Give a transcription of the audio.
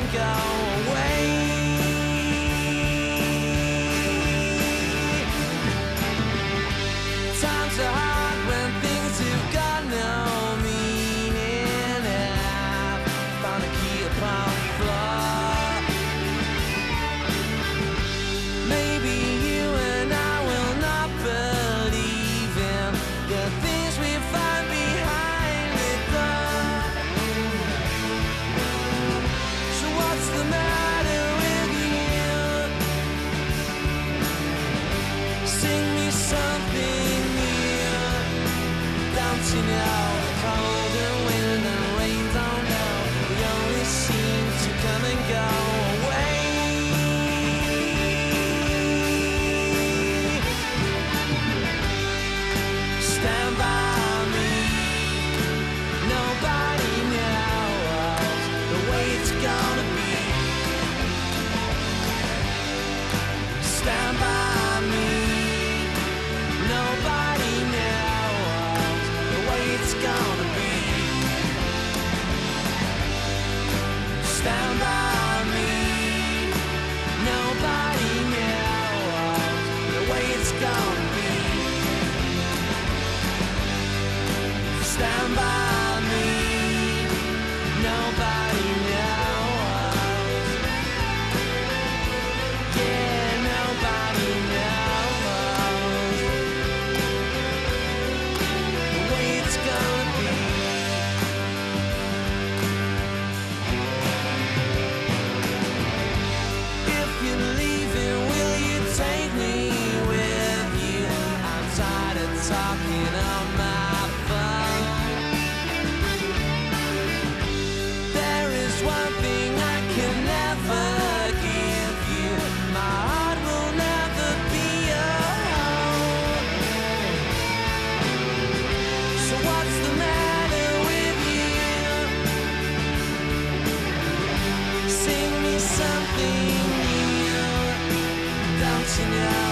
to come New. Don't you know